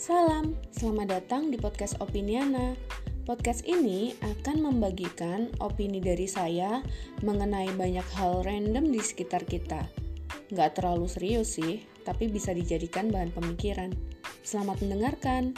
Salam, selamat datang di podcast Opiniana. Podcast ini akan membagikan opini dari saya mengenai banyak hal random di sekitar kita. Nggak terlalu serius sih, tapi bisa dijadikan bahan pemikiran. Selamat mendengarkan.